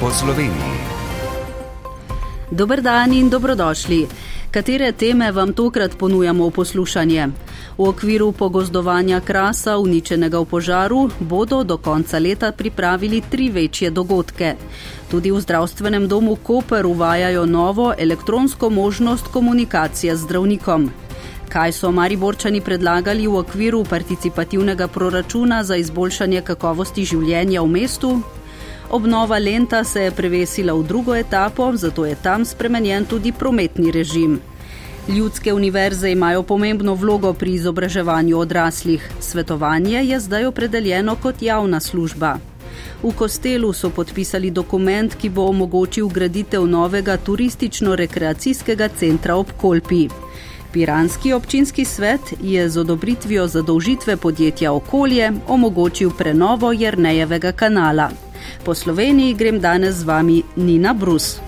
po Sloveniji. Dober dan in dobrodošli. Katere teme vam tokrat ponujamo v poslušanje? V okviru pogozdovanja krasa uničenega v požaru bodo do konca leta pripravili tri večje dogodke. Tudi v zdravstvenem domu Koper uvajajo novo elektronsko možnost komunikacije z zdravnikom. Kaj so Mariborčani predlagali v okviru participativnega proračuna za izboljšanje kakovosti življenja v mestu? Obnova lenta se je prevesila v drugo etapo, zato je tam spremenjen tudi prometni režim. Ljudske univerze imajo pomembno vlogo pri izobraževanju odraslih. Svetovanje je zdaj opredeljeno kot javna služba. V Kostelu so podpisali dokument, ki bo omogočil graditev novega turistično-rekreacijskega centra ob Kolpi. Piranski občinski svet je z odobritvijo zadolžitve podjetja Okolje omogočil prenovo Jrnejevega kanala. Po Sloveniji grem danes z vami Nina Brus.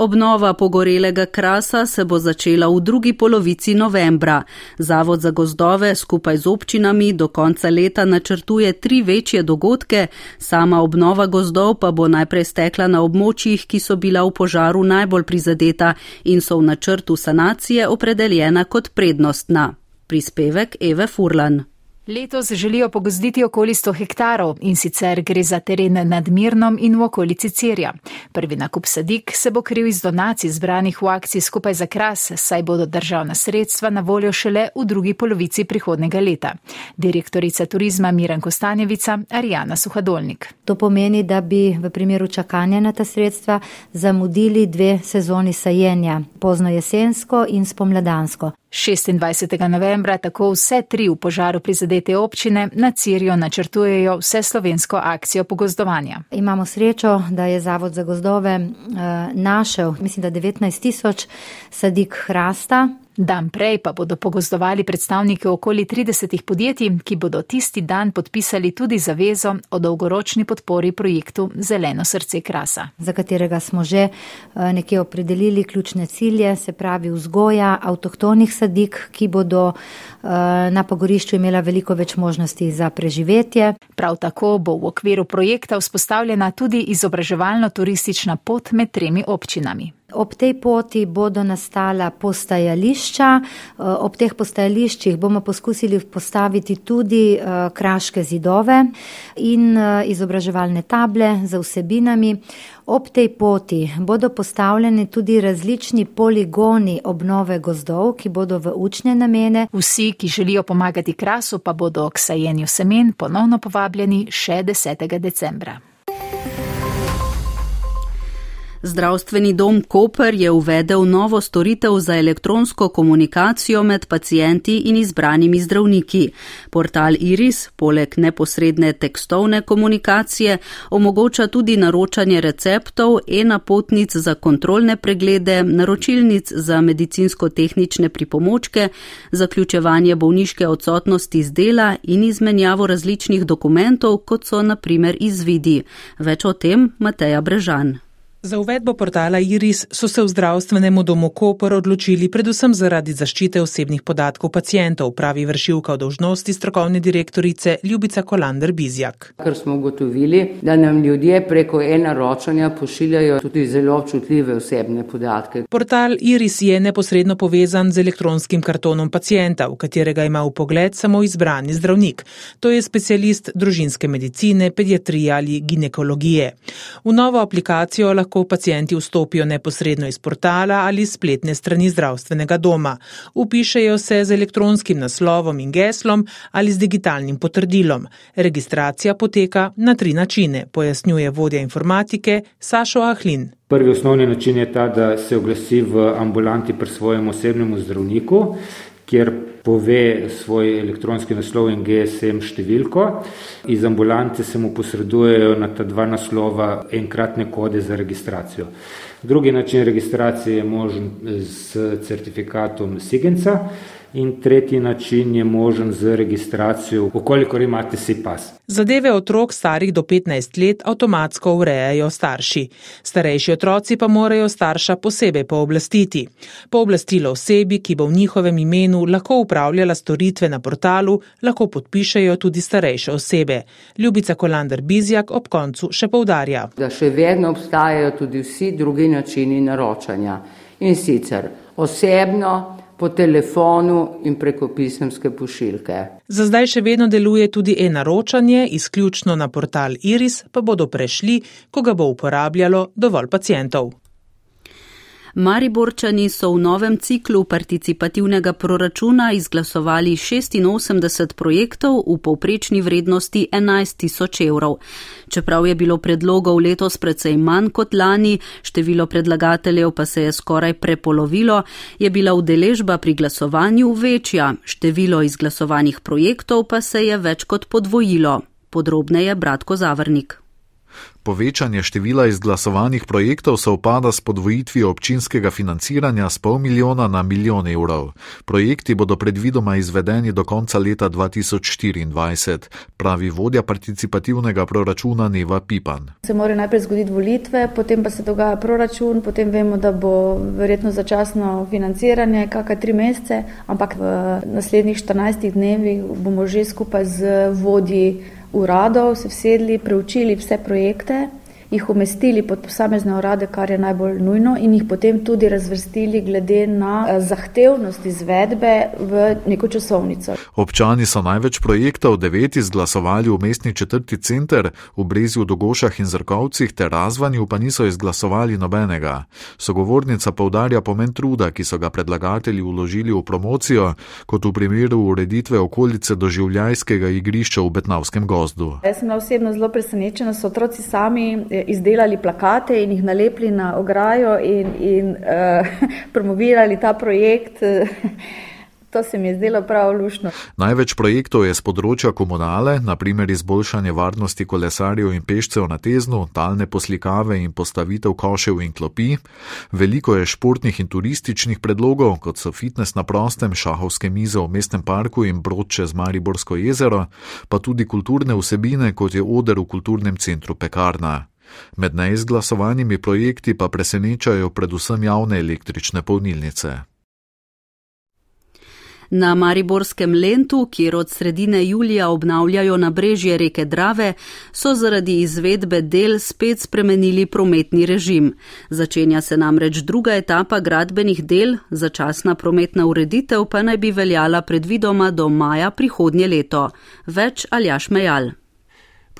Obnova pogorelega krasa se bo začela v drugi polovici novembra. Zavod za gozdove skupaj z občinami do konca leta načrtuje tri večje dogodke, sama obnova gozdov pa bo najprej stekla na območjih, ki so bila v požaru najbolj prizadeta in so v načrtu sanacije opredeljena kot prednostna. Prispevek Eve Furlan. Letos želijo pogozditi okoli 100 hektarov in sicer gre za teren nad Mirnom in v okolici Cirja. Prvi nakup sadik se bo kril iz donacij zbranih v akciji skupaj za kras, saj bodo državna sredstva na voljo šele v drugi polovici prihodnega leta. Direktorica turizma Miran Kostanjevica, Arijana Suhadolnik. To pomeni, da bi v primeru čakanja na ta sredstva zamudili dve sezoni sajenja, pozno jesensko in spomladansko. 26. novembra tako vse tri v požaru prizadete občine na Cirijo načrtujejo vse slovensko akcijo pogozdovanja. Imamo srečo, da je Zavod za gozdove uh, našel, mislim, da 19 tisoč sadik hrasta, Dan prej pa bodo pogozdovali predstavniki okoli 30 podjetij, ki bodo tisti dan podpisali tudi zavezo o dolgoročni podpori projektu Zeleno srce krasa. Za katerega smo že eh, nekje opredelili ključne cilje, se pravi vzgoja avtohtonih sadik, ki bodo eh, na pogorišču imela veliko več možnosti za preživetje. Prav tako bo v okviru projekta vzpostavljena tudi izobraževalno-turistična pot med tremi občinami. Ob tej poti bodo nastala postajališča, eh, ob teh postajališčih bomo poskusili postaviti tudi eh, kraške zidove in eh, izobraževalne table za vsebinami. Ob tej poti bodo postavljeni tudi različni poligoni obnove gozdov, ki bodo v učne namene. Vsi, ki želijo pomagati krasu, pa bodo k sajenju semen ponovno povabljeni še 10. decembra. Zdravstveni dom Koper je uvedel novo storitev za elektronsko komunikacijo med pacijenti in izbranimi zdravniki. Portal Iris, poleg neposredne tekstovne komunikacije, omogoča tudi naročanje receptov, e-napotnic za kontrolne preglede, naročilnic za medicinsko-tehnične pripomočke, zaključevanje bolniške odsotnosti z dela in izmenjavo različnih dokumentov, kot so naprimer izvidi. Več o tem Mateja Brežan. Za uvedbo portala Iris so se v zdravstvenemu domu Koper odločili predvsem zaradi zaščite osebnih podatkov pacijentov, pravi vršilka dolžnosti strokovne direktorice Ljubica Kolander Bizjak. Ker smo ugotovili, da nam ljudje preko e-naročanja pošiljajo tudi zelo občutljive osebne podatke. Portal Iris je neposredno povezan z elektronskim kartonom pacijenta, v katerega ima v pogled samo izbrani zdravnik. To je specialist družinske medicine, pediatrije ali ginekologije. V novo aplikacijo lahko lahko pacijenti vstopijo neposredno iz portala ali spletne strani zdravstvenega doma. Upišejo se z elektronskim naslovom in geslom ali z digitalnim potrdilom. Registracija poteka na tri načine, pojasnjuje vodja informatike Sašo Ahlin. Prvi osnovni način je ta, da se oglasi v ambulanti pri svojem osebnemu zdravniku, kjer pove svoj elektronski naslov in GSM številko. Iz ambulante se mu posredujejo na ta dva naslova enkratne kode za registracijo. Drugi način registracije je možen s certifikatom Sigenca, in tretji način je možen z registracijo, ukolikor imate si pas. Zadeve otrok starih do 15 let avtomatsko urejajo starši. Starejši otroci pa morajo starša posebej pooblastiti. Pooblastilo osebi, ki bo v njihovem imenu lahko upravljala storitve na portalu, lahko podpišejo tudi starejše osebe. Ljubica Kolander Bizjak ob koncu še povdarja. Da še vedno obstajajo tudi vsi drugi načini naročanja. In sicer osebno, po telefonu in preko pisemske pošiljke. Za zdaj še vedno deluje tudi e-naročanje, izključno na portal Iris, pa bodo prešli, ko ga bo uporabljalo dovolj pacijentov. Mariborčani so v novem ciklu participativnega proračuna izglasovali 86 projektov v povprečni vrednosti 11 tisoč evrov. Čeprav je bilo predlogov letos precej manj kot lani, število predlagateljev pa se je skoraj prepolovilo, je bila udeležba pri glasovanju večja, število izglasovanih projektov pa se je več kot podvojilo. Podrobneje Bratko Zavrnik. Povečanje števila izglasovanih projektov se upada s podvojitvijo občinskega financiranja z pol milijona na milijon evrov. Projekti bodo predvidoma izvedeni do konca leta 2024, pravi vodja participativnega proračuna Neva Pipan. Se mora najprej zgoditi volitve, potem pa se dogaja proračun, potem vemo, da bo verjetno začasno financiranje kakaj tri mesece, ampak v naslednjih 14 dnevih bomo že skupaj z vodji uradov se vsedli, preučili vse projekte jih umestili pod posamezne urade, kar je najbolj nujno, in jih potem tudi razvrstili glede na eh, zahtevnost izvedbe v neko časovnico. Občani so največ projektov devet izglasovali v mestni četrti center, v Brezju, Dogošah in Zrkovcih ter razvanju pa niso izglasovali nobenega. Sogovornica povdarja pomen truda, ki so ga predlagatelji uložili v promocijo, kot v primeru ureditve okolice doživljajskega igrišča v Betnavskem gozdu. Jaz sem osebno zelo presenečena, so otroci sami eh, izdelali plakate in jih nalepili na ograjo in, in uh, promovirali ta projekt. To se mi je zdelo prav lušno. Največ projektov je z področja komunale, naprimer izboljšanje varnosti kolesarjev in pešcev na teznu, talne poslikave in postavitev košev in klopi. Veliko je športnih in turističnih predlogov, kot so fitness na prostem, šahovske mize v mestnem parku in brod čez Mariborsko jezero, pa tudi kulturne vsebine, kot je oder v kulturnem centru Pekarna. Med neizglasovanimi projekti pa presenečajo predvsem javne električne polnilnice. Na Mariborskem lentu, kjer od sredine julija obnavljajo nabrežje reke Drave, so zaradi izvedbe del spet spremenili prometni režim. Začenja se namreč druga etapa gradbenih del, začasna prometna ureditev pa naj bi veljala predvidoma do maja prihodnje leto. Več Aljaš Mejal.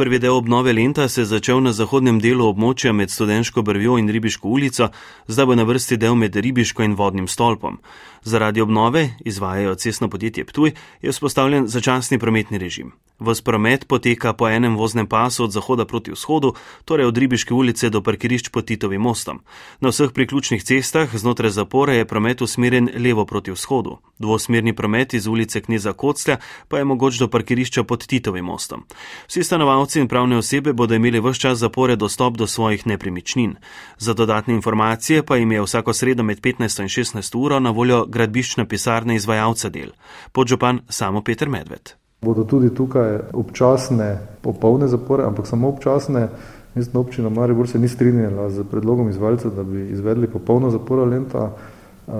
Prvi del obnove lenta se je začel na zahodnem delu območja med Studenško brvjo in Ribiško ulico, zdaj bo na vrsti del med Ribiško in vodnim stolpom. Zaradi obnove, izvajajo cestno podjetje Ptuj, je vzpostavljen začasni prometni režim. Vos promet poteka po enem voznem pasu od zahoda proti vzhodu, torej od Ribiške ulice do parkirišč pod Titovim mostom. Na vseh priključnih cestah znotraj zapore je promet usmerjen levo proti vzhodu. Dvosmerni promet iz ulice Kneza Koclja pa je mogoč do parkirišča pod Titovim mostom. Vsi stanovalci in pravne osebe bodo imeli vse čas zapore dostop do svojih nepremičnin. Za dodatne informacije pa jim je vsako sredo med 15 in 16 uro na voljo gradbiščna pisarna izvajalca del. Podžupan samo Peter Medved. Bodo tudi tukaj občasne, popolne zapore, ampak samo občasne. Mestna občina Maribor se ni strinjala z predlogom izvajalca, da bi izvedli popolno zaporo lenta.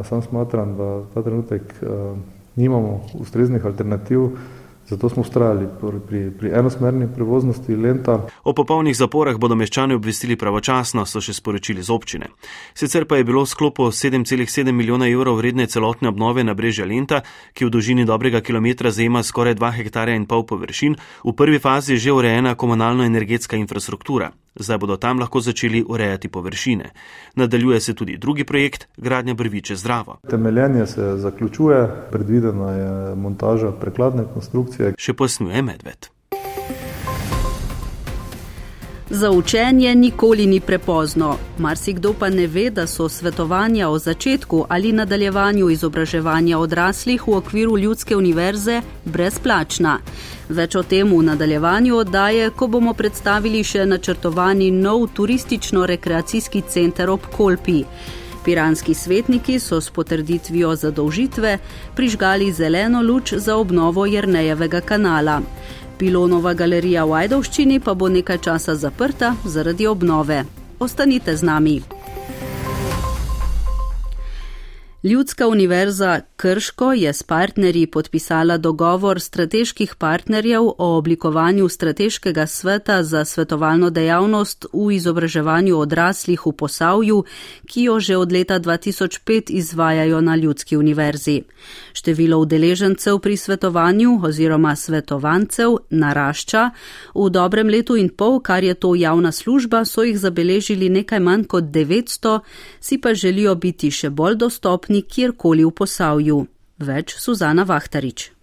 Sam smatram, da ta trenutek nimamo ustreznih alternativ. Zato smo ustrajali pri, pri enosmerni prevoznosti lenta. O popolnih zaporah bodo meščani obvestili pravočasno, so še sporočili z občine. Sicer pa je bilo v sklopu 7,7 milijona evrov vredne celotne obnove na brežja lenta, ki v dolžini dobrega kilometra zajema skoraj 2 hektarja in pol površin, v prvi fazi že urejena komunalno-energetska infrastruktura. Zdaj bodo tam lahko začeli urejati površine. Nadaljuje se tudi drugi projekt, gradnja brviče zdravo. Temeljenje se zaključuje, predvidena je montaža prekladne konstrukcije. Še posnuje medved. Za učenje nikoli ni prepozno. Marsikdo pa ne ve, da so svetovanja o začetku ali nadaljevanju izobraževanja odraslih v okviru Ljudske univerze brezplačna. Več o tem v nadaljevanju oddaje, ko bomo predstavili še načrtovani nov turistično-rekreacijski center ob Kolpi. Piranski svetniki so s potrditvijo zadolžitve prižgali zeleno luč za obnovo Jrnejevega kanala. Pilonova galerija v Ajdovščini pa bo nekaj časa zaprta zaradi obnove. Ostanite z nami. Ljudska univerza Krško je s partnerji podpisala dogovor strateških partnerjev o oblikovanju strateškega sveta za svetovalno dejavnost v izobraževanju odraslih v Posavju, ki jo že od leta 2005 izvajajo na Ljudski univerzi. Število udeležencev pri svetovanju oziroma svetovancev narašča. V dobrem letu in pol, kar je to javna služba, so jih zabeležili nekaj manj kot 900, si pa želijo biti še bolj dostopni dostopni kjerkoli v posavju. Več Suzana Vahtarič.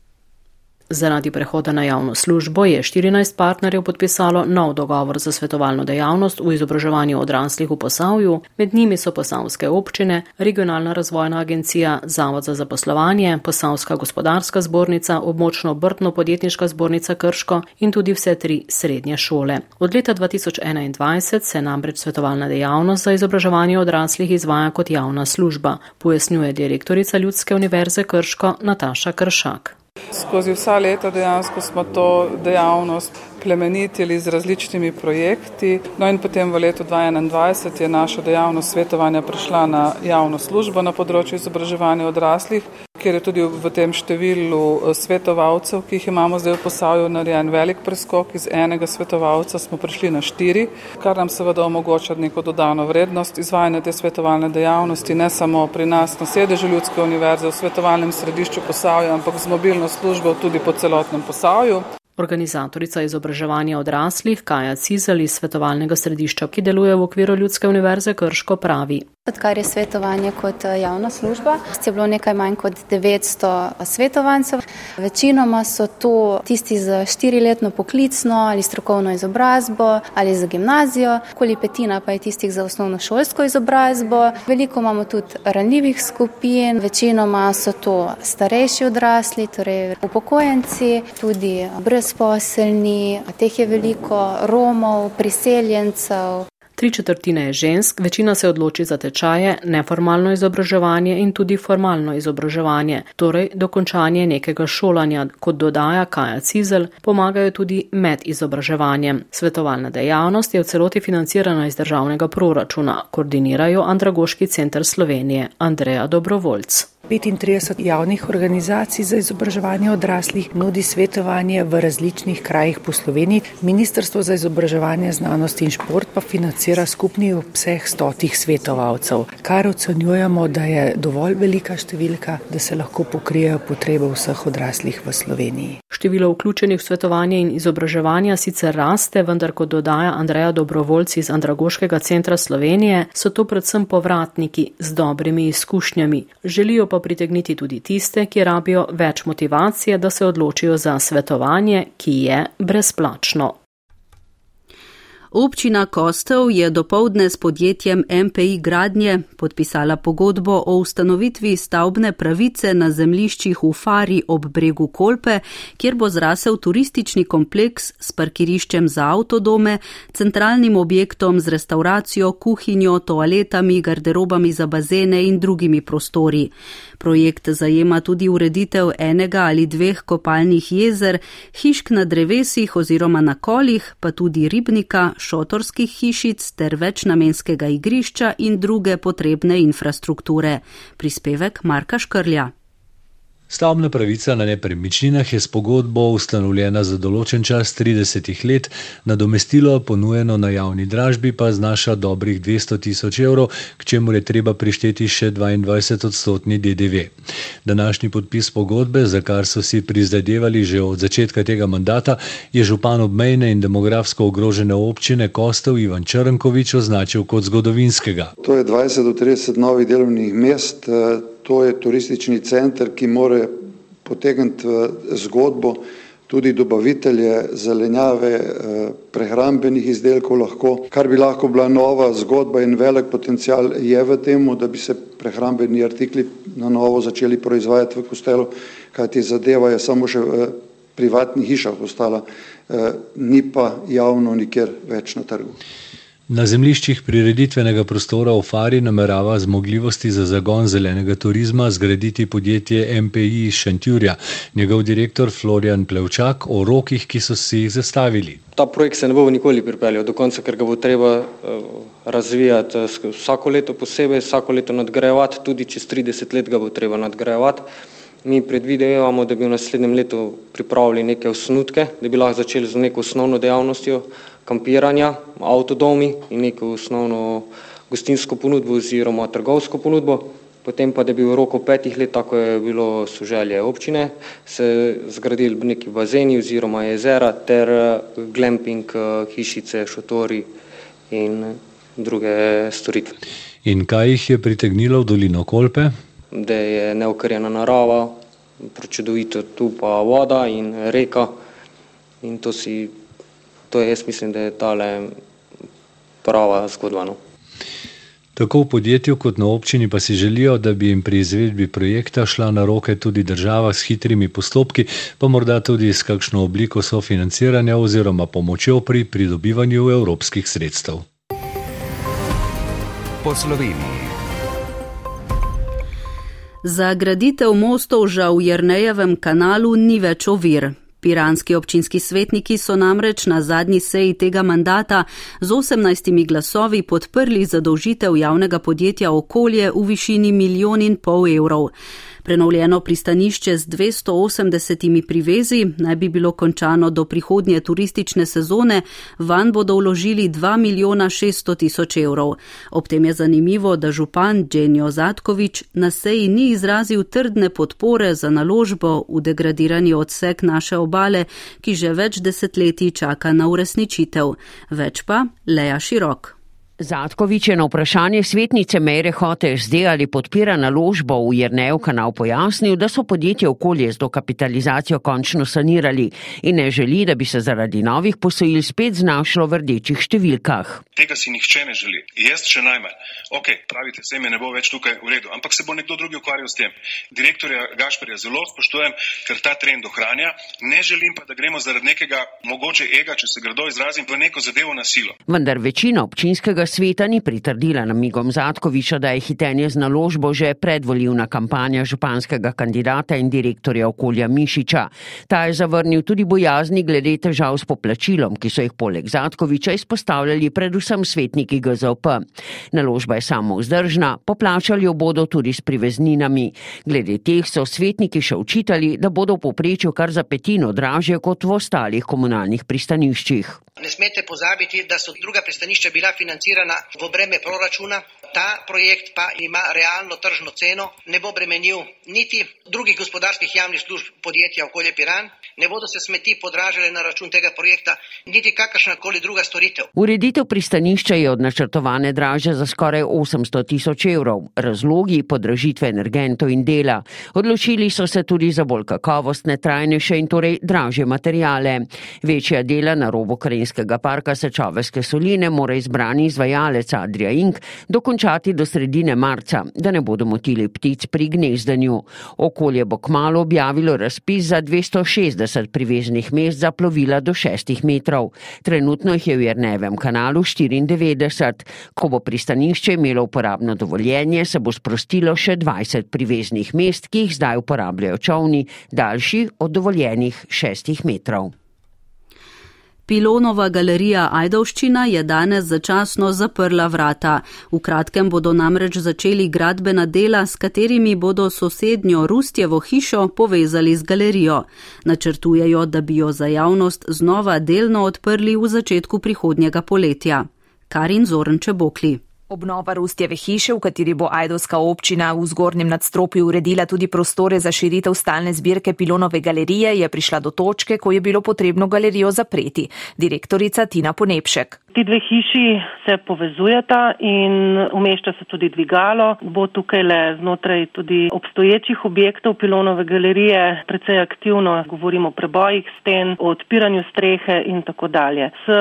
Zaradi prehoda na javno službo je 14 partnerjev podpisalo nov dogovor za svetovalno dejavnost v izobraževanju odraslih v Posavju, med njimi so posavske občine, regionalna razvojna agencija, Zavod za zaposlovanje, Posavska gospodarska zbornica, območno obrtno podjetniška zbornica Krško in tudi vse tri srednje šole. Od leta 2021 se namreč svetovalna dejavnost za izobraževanje odraslih izvaja kot javna služba, pojasnjuje direktorica Ljudske univerze Krško Nataša Kršak. Skozi vsa leta dejansko smo to dejavnost plemenitili z različnimi projekti. No in potem v letu 2021 je naša dejavnost svetovanja prišla na javno službo na področju izobraževanja odraslih, kjer je tudi v tem številu eh, svetovalcev, ki jih imamo zdaj v posavju, narejen velik preskok. Iz enega svetovalca smo prišli na štiri, kar nam seveda omogoča neko dodano vrednost izvajanja te svetovalne dejavnosti, ne samo pri nas na sedežu Ljudske univerze v svetovalnem središču posavja, ampak z mobilno službo tudi po celotnem posavju. Organizatorica izobraževanja odraslih Kaja Cizel iz svetovalnega središča, ki deluje v okviru Ljudske univerze Krško, pravi. Odkar je svetovanje kot eh, javna služba, je bilo nekaj manj kot 900 svetovancev. Večinoma so to tisti z štiriletno poklicno ali strokovno izobrazbo ali za gimnazijo, okoli petina pa je tistih za osnovno šolsko izobrazbo. Veliko imamo tudi ranljivih skupin, večinoma so to starejši odrasli, torej upokojenci, tudi brezposelni, teh je veliko Romov, priseljencev. Tri četrtine je žensk, večina se odloči za tečaje, neformalno izobraževanje in tudi formalno izobraževanje, torej dokončanje nekega šolanja, kot dodaja Kaja Cizel, pomagajo tudi med izobraževanjem. Svetovalna dejavnost je v celoti financirana iz državnega proračuna, koordinirajo Andragoški center Slovenije Andreja Dobrovoljc. 35 javnih organizacij za izobraževanje odraslih nudi svetovanje v različnih krajih po Sloveniji. Ministrstvo za izobraževanje, znanost in šport pa financira skupni obseh stotih svetovalcev, kar ocenjujemo, da je dovolj velika številka, da se lahko pokrijejo potrebe vseh odraslih v Sloveniji. Število vključenih v svetovanje in izobraževanje sicer raste, vendar kot dodaja Andreja Dobrovoljci iz Andragoškega centra Slovenije, so to predvsem povratniki z dobrimi izkušnjami. Želijo pa pritegniti tudi tiste, ki rabijo več motivacije, da se odločijo za svetovanje, ki je brezplačno. Občina Kostev je dopoldne s podjetjem MPI Gradnje podpisala pogodbo o ustanovitvi stavbne pravice na zemliščih v Fari ob bregu Kolpe, kjer bo zrasel turistični kompleks s parkiriščem za avtodome, centralnim objektom z restauracijo, kuhinjo, toaletami, garderobami za bazene in drugimi prostori. Projekt zajema tudi ureditev enega ali dveh kopalnih jezer, hišk na drevesih oziroma na kolih, pa tudi ribnika, šotorskih hišic ter večnamenskega igrišča in druge potrebne infrastrukture. Prispevek Marka Škrlja. Stavbna pravica na nepremičninah je s pogodbo ustanovljena za določen čas 30 let, nadomestilo ponujeno na javni dražbi pa znaša dobrih 200 tisoč evrov, k čemu je treba prišteti še 22 odstotni DDV. Današnji podpis pogodbe, za kar so si prizadevali že od začetka tega mandata, je župan obmejne in demografsko ogrožene občine Kostov Ivan Črnkovič označil kot zgodovinskega. To je 20 do 30 novih delovnih mest. To je turistični center, ki more potegniti v zgodbo tudi dobavitelje zelenjave, eh, prehrambenih izdelkov lahko, kar bi lahko bila nova zgodba in velik potencial je v tem, da bi se prehrambeni artikli na novo začeli proizvajati v kostelu, kajti zadeva je samo še v privatnih hišah ostala, eh, ni pa javno nikjer več na trgu. Na zemljiščih prireditvenega prostora v Fari namerava zmogljivosti za zagon zelenega turizma zgraditi podjetje MPI iz Šentjurja. Njegov direktor Florian Plevčak o rokih, ki so si jih zastavili. Ta projekt se ne bo nikoli pripeljal do konca, ker ga bo treba uh, razvijati uh, vsako leto posebej, vsako leto nadgrajevati, tudi čez 30 let ga bo treba nadgrajevati. Mi predvidevamo, da bi v naslednjem letu pripravili neke osnutke, da bi lahko začeli z neko osnovno dejavnostjo, kampiranja, avtodomi in neko osnovno gostinsko ponudbo oziroma trgovsko ponudbo. Potem pa, da bi v roku petih let, tako je bilo soželje občine, se zgradili neki bazeni oziroma jezera ter glamping, hišice, šotori in druge storitve. In kaj jih je pritegnilo v dolino Kolpe? Da je neokrjena narava, prečudovito tu pa voda in reka in to si to jaz mislim, da je tale prava zgodba. No. Tako v podjetju kot na občini pa si želijo, da bi jim pri izvedbi projekta šla na roke tudi država s hitrimi postopki, pa morda tudi s kakšno obliko sofinanciranja oziroma pomočjo pri pridobivanju evropskih sredstev. Po Sloveniji. Za graditev mostov žal v Jrnejevem kanalu ni več ovir. Piranski občinski svetniki so namreč na zadnji seji tega mandata z 18 glasovi podprli zadolžitev javnega podjetja okolje v višini milijon in pol evrov. Prenovljeno pristanišče z 280 privezi naj bi bilo končano do prihodnje turistične sezone, van bodo vložili 2 milijona 600 tisoč evrov. Ob tem je zanimivo, da župan Dženjo Zatkovič na seji ni izrazil trdne podpore za naložbo v degradirani odsek naše obale, ki že več desetletij čaka na uresničitev. Več pa Leja Širok. Zatkovič je na vprašanje svetnice Mere Hote SD ali podpira naložbo v Jernev kanal pojasnil, da so podjetje okolje z dokapitalizacijo končno sanirali in ne želi, da bi se zaradi novih posojil spet znašlo v rdečih številkah. Tega si nihče ne želi. Jaz še najmanj. Ok, pravite, vse me ne bo več tukaj v redu, ampak se bo nekdo drugi ukvarjal s tem. Direktorja Gašperja zelo spoštujem, ker ta trend ohranja. Ne želim pa, da gremo zaradi nekega mogoče ega, če se grdo izrazim, v neko zadevo na silo. Vendar večina občinskega sveta ni pritrdila namigom Zatkoviča, da je hitenje z naložbo že predvoljivna kampanja županskega kandidata in direktorja okolja Mišiča. Ta je zavrnil tudi bojazni glede težav s poplačilom, ki so jih poleg Zatkoviča izpostavljali predvsem svetniki GZOP. Naložba je samo vzdržna, poplačali jo bodo tudi s privezninami. Glede teh so svetniki še učitali, da bodo v poprečju kar za petino dražje kot v ostalih komunalnih pristaniščih. Ne smete pozabiti, da so druga pristanišča bila financirana v breme proračuna, ta projekt pa ima realno tržno ceno, ne bo bremenil niti drugih gospodarskih javnih služb podjetja okolje Piran, ne bodo se smeti podražile na račun tega projekta, niti kakršna koli druga storitev. Ureditev pristanišča je od načrtovane draže za skoraj 800 tisoč evrov. Razlogi podražitve energentov in dela. Odločili so se tudi za bolj kakovostne, trajnejše in torej draže materijale. Večja dela na robu Krajinskega parka Sečoveske soline mora izbrani izvajalec Adria Ink dokončati do sredine marca, da ne bodo motili ptic pri gnezdanju. Okolje bo kmalo objavilo razpis za 260 priveznih mest za plovila do 6 metrov. Trenutno jih je v Jernevem kanalu 94. Ko bo pristanišče imelo uporabno dovoljenje, se bo sprostilo še 20 priveznih mest, ki jih zdaj uporabljajo čovni, daljši od dovoljenih 6 metrov. Pilonova galerija Ajdovščina je danes začasno zaprla vrata. V kratkem bodo namreč začeli gradbena dela, s katerimi bodo sosednjo Rustjevo hišo povezali z galerijo. Načrtujejo, da bi jo za javnost znova delno odprli v začetku prihodnjega poletja. Karin Zornče Bokli. Obnova Rustjeve hiše, v kateri bo Ajdovska občina v zgornjem nadstropju uredila tudi prostore za širitev stalne zbirke Pilonove galerije, je prišla do točke, ko je bilo potrebno galerijo zapreti. Direktorica Tina Ponepšek. Ti dve hiši se povezujeta in umešča se tudi dvigalo. Bo tukaj le znotraj tudi obstoječih objektov Pilonove galerije precej aktivno, govorimo o prebojih sten, o odpiranju strehe in tako dalje. S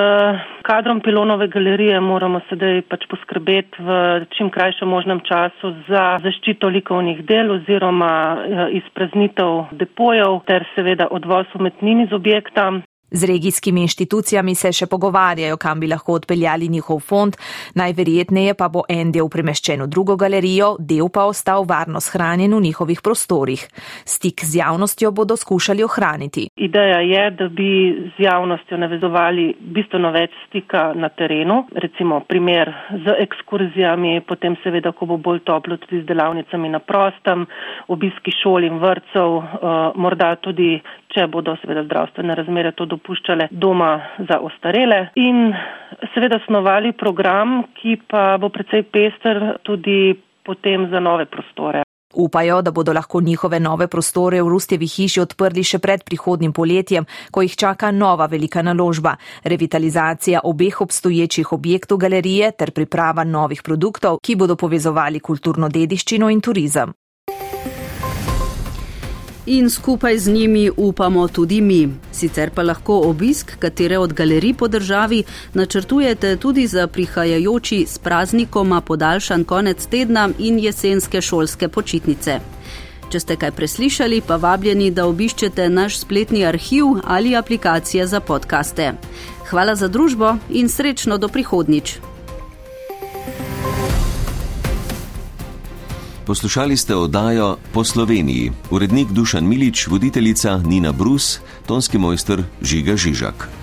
kadrom Pilonove galerije moramo sedaj pač poskrbeti v čim krajšem možnem času za zaščito likovnih del oziroma eh, izpraznitev depojev ter seveda odvoz umetnin iz objekta. Z regijskimi inštitucijami se še pogovarjajo, kam bi lahko odpeljali njihov fond, najverjetneje pa bo en del premeščen v drugo galerijo, del pa ostal varno shranjen v njihovih prostorih. Stik z javnostjo bodo skušali ohraniti. Ideja je, da bi z javnostjo navezovali bistveno več stika na terenu, recimo primer z ekskurzijami, potem seveda, ko bo bolj toplo, tudi z delavnicami na prostem, obiski šol in vrtcev, uh, morda tudi če bodo seveda zdravstvene razmere to dopuščale doma za ostarele in seveda snovali program, ki pa bo precej pester tudi potem za nove prostore. Upajo, da bodo lahko njihove nove prostore v Rustjevi hiši odprli še pred prihodnim poletjem, ko jih čaka nova velika naložba, revitalizacija obeh obstoječih objektov galerije ter priprava novih produktov, ki bodo povezovali kulturno dediščino in turizem in skupaj z njimi upamo tudi mi. Sicer pa lahko obisk katere od galerij po državi načrtujete tudi za prihajajoči s praznikoma podaljšan konec tedna in jesenske šolske počitnice. Če ste kaj preslišali, pa vabljeni, da obiščete naš spletni arhiv ali aplikacije za podkaste. Hvala za družbo in srečno do prihodnič. Poslušali ste oddajo Po Sloveniji, urednik Dušan Milič, voditeljica Nina Brus, tonski mojster Žiga Žižak.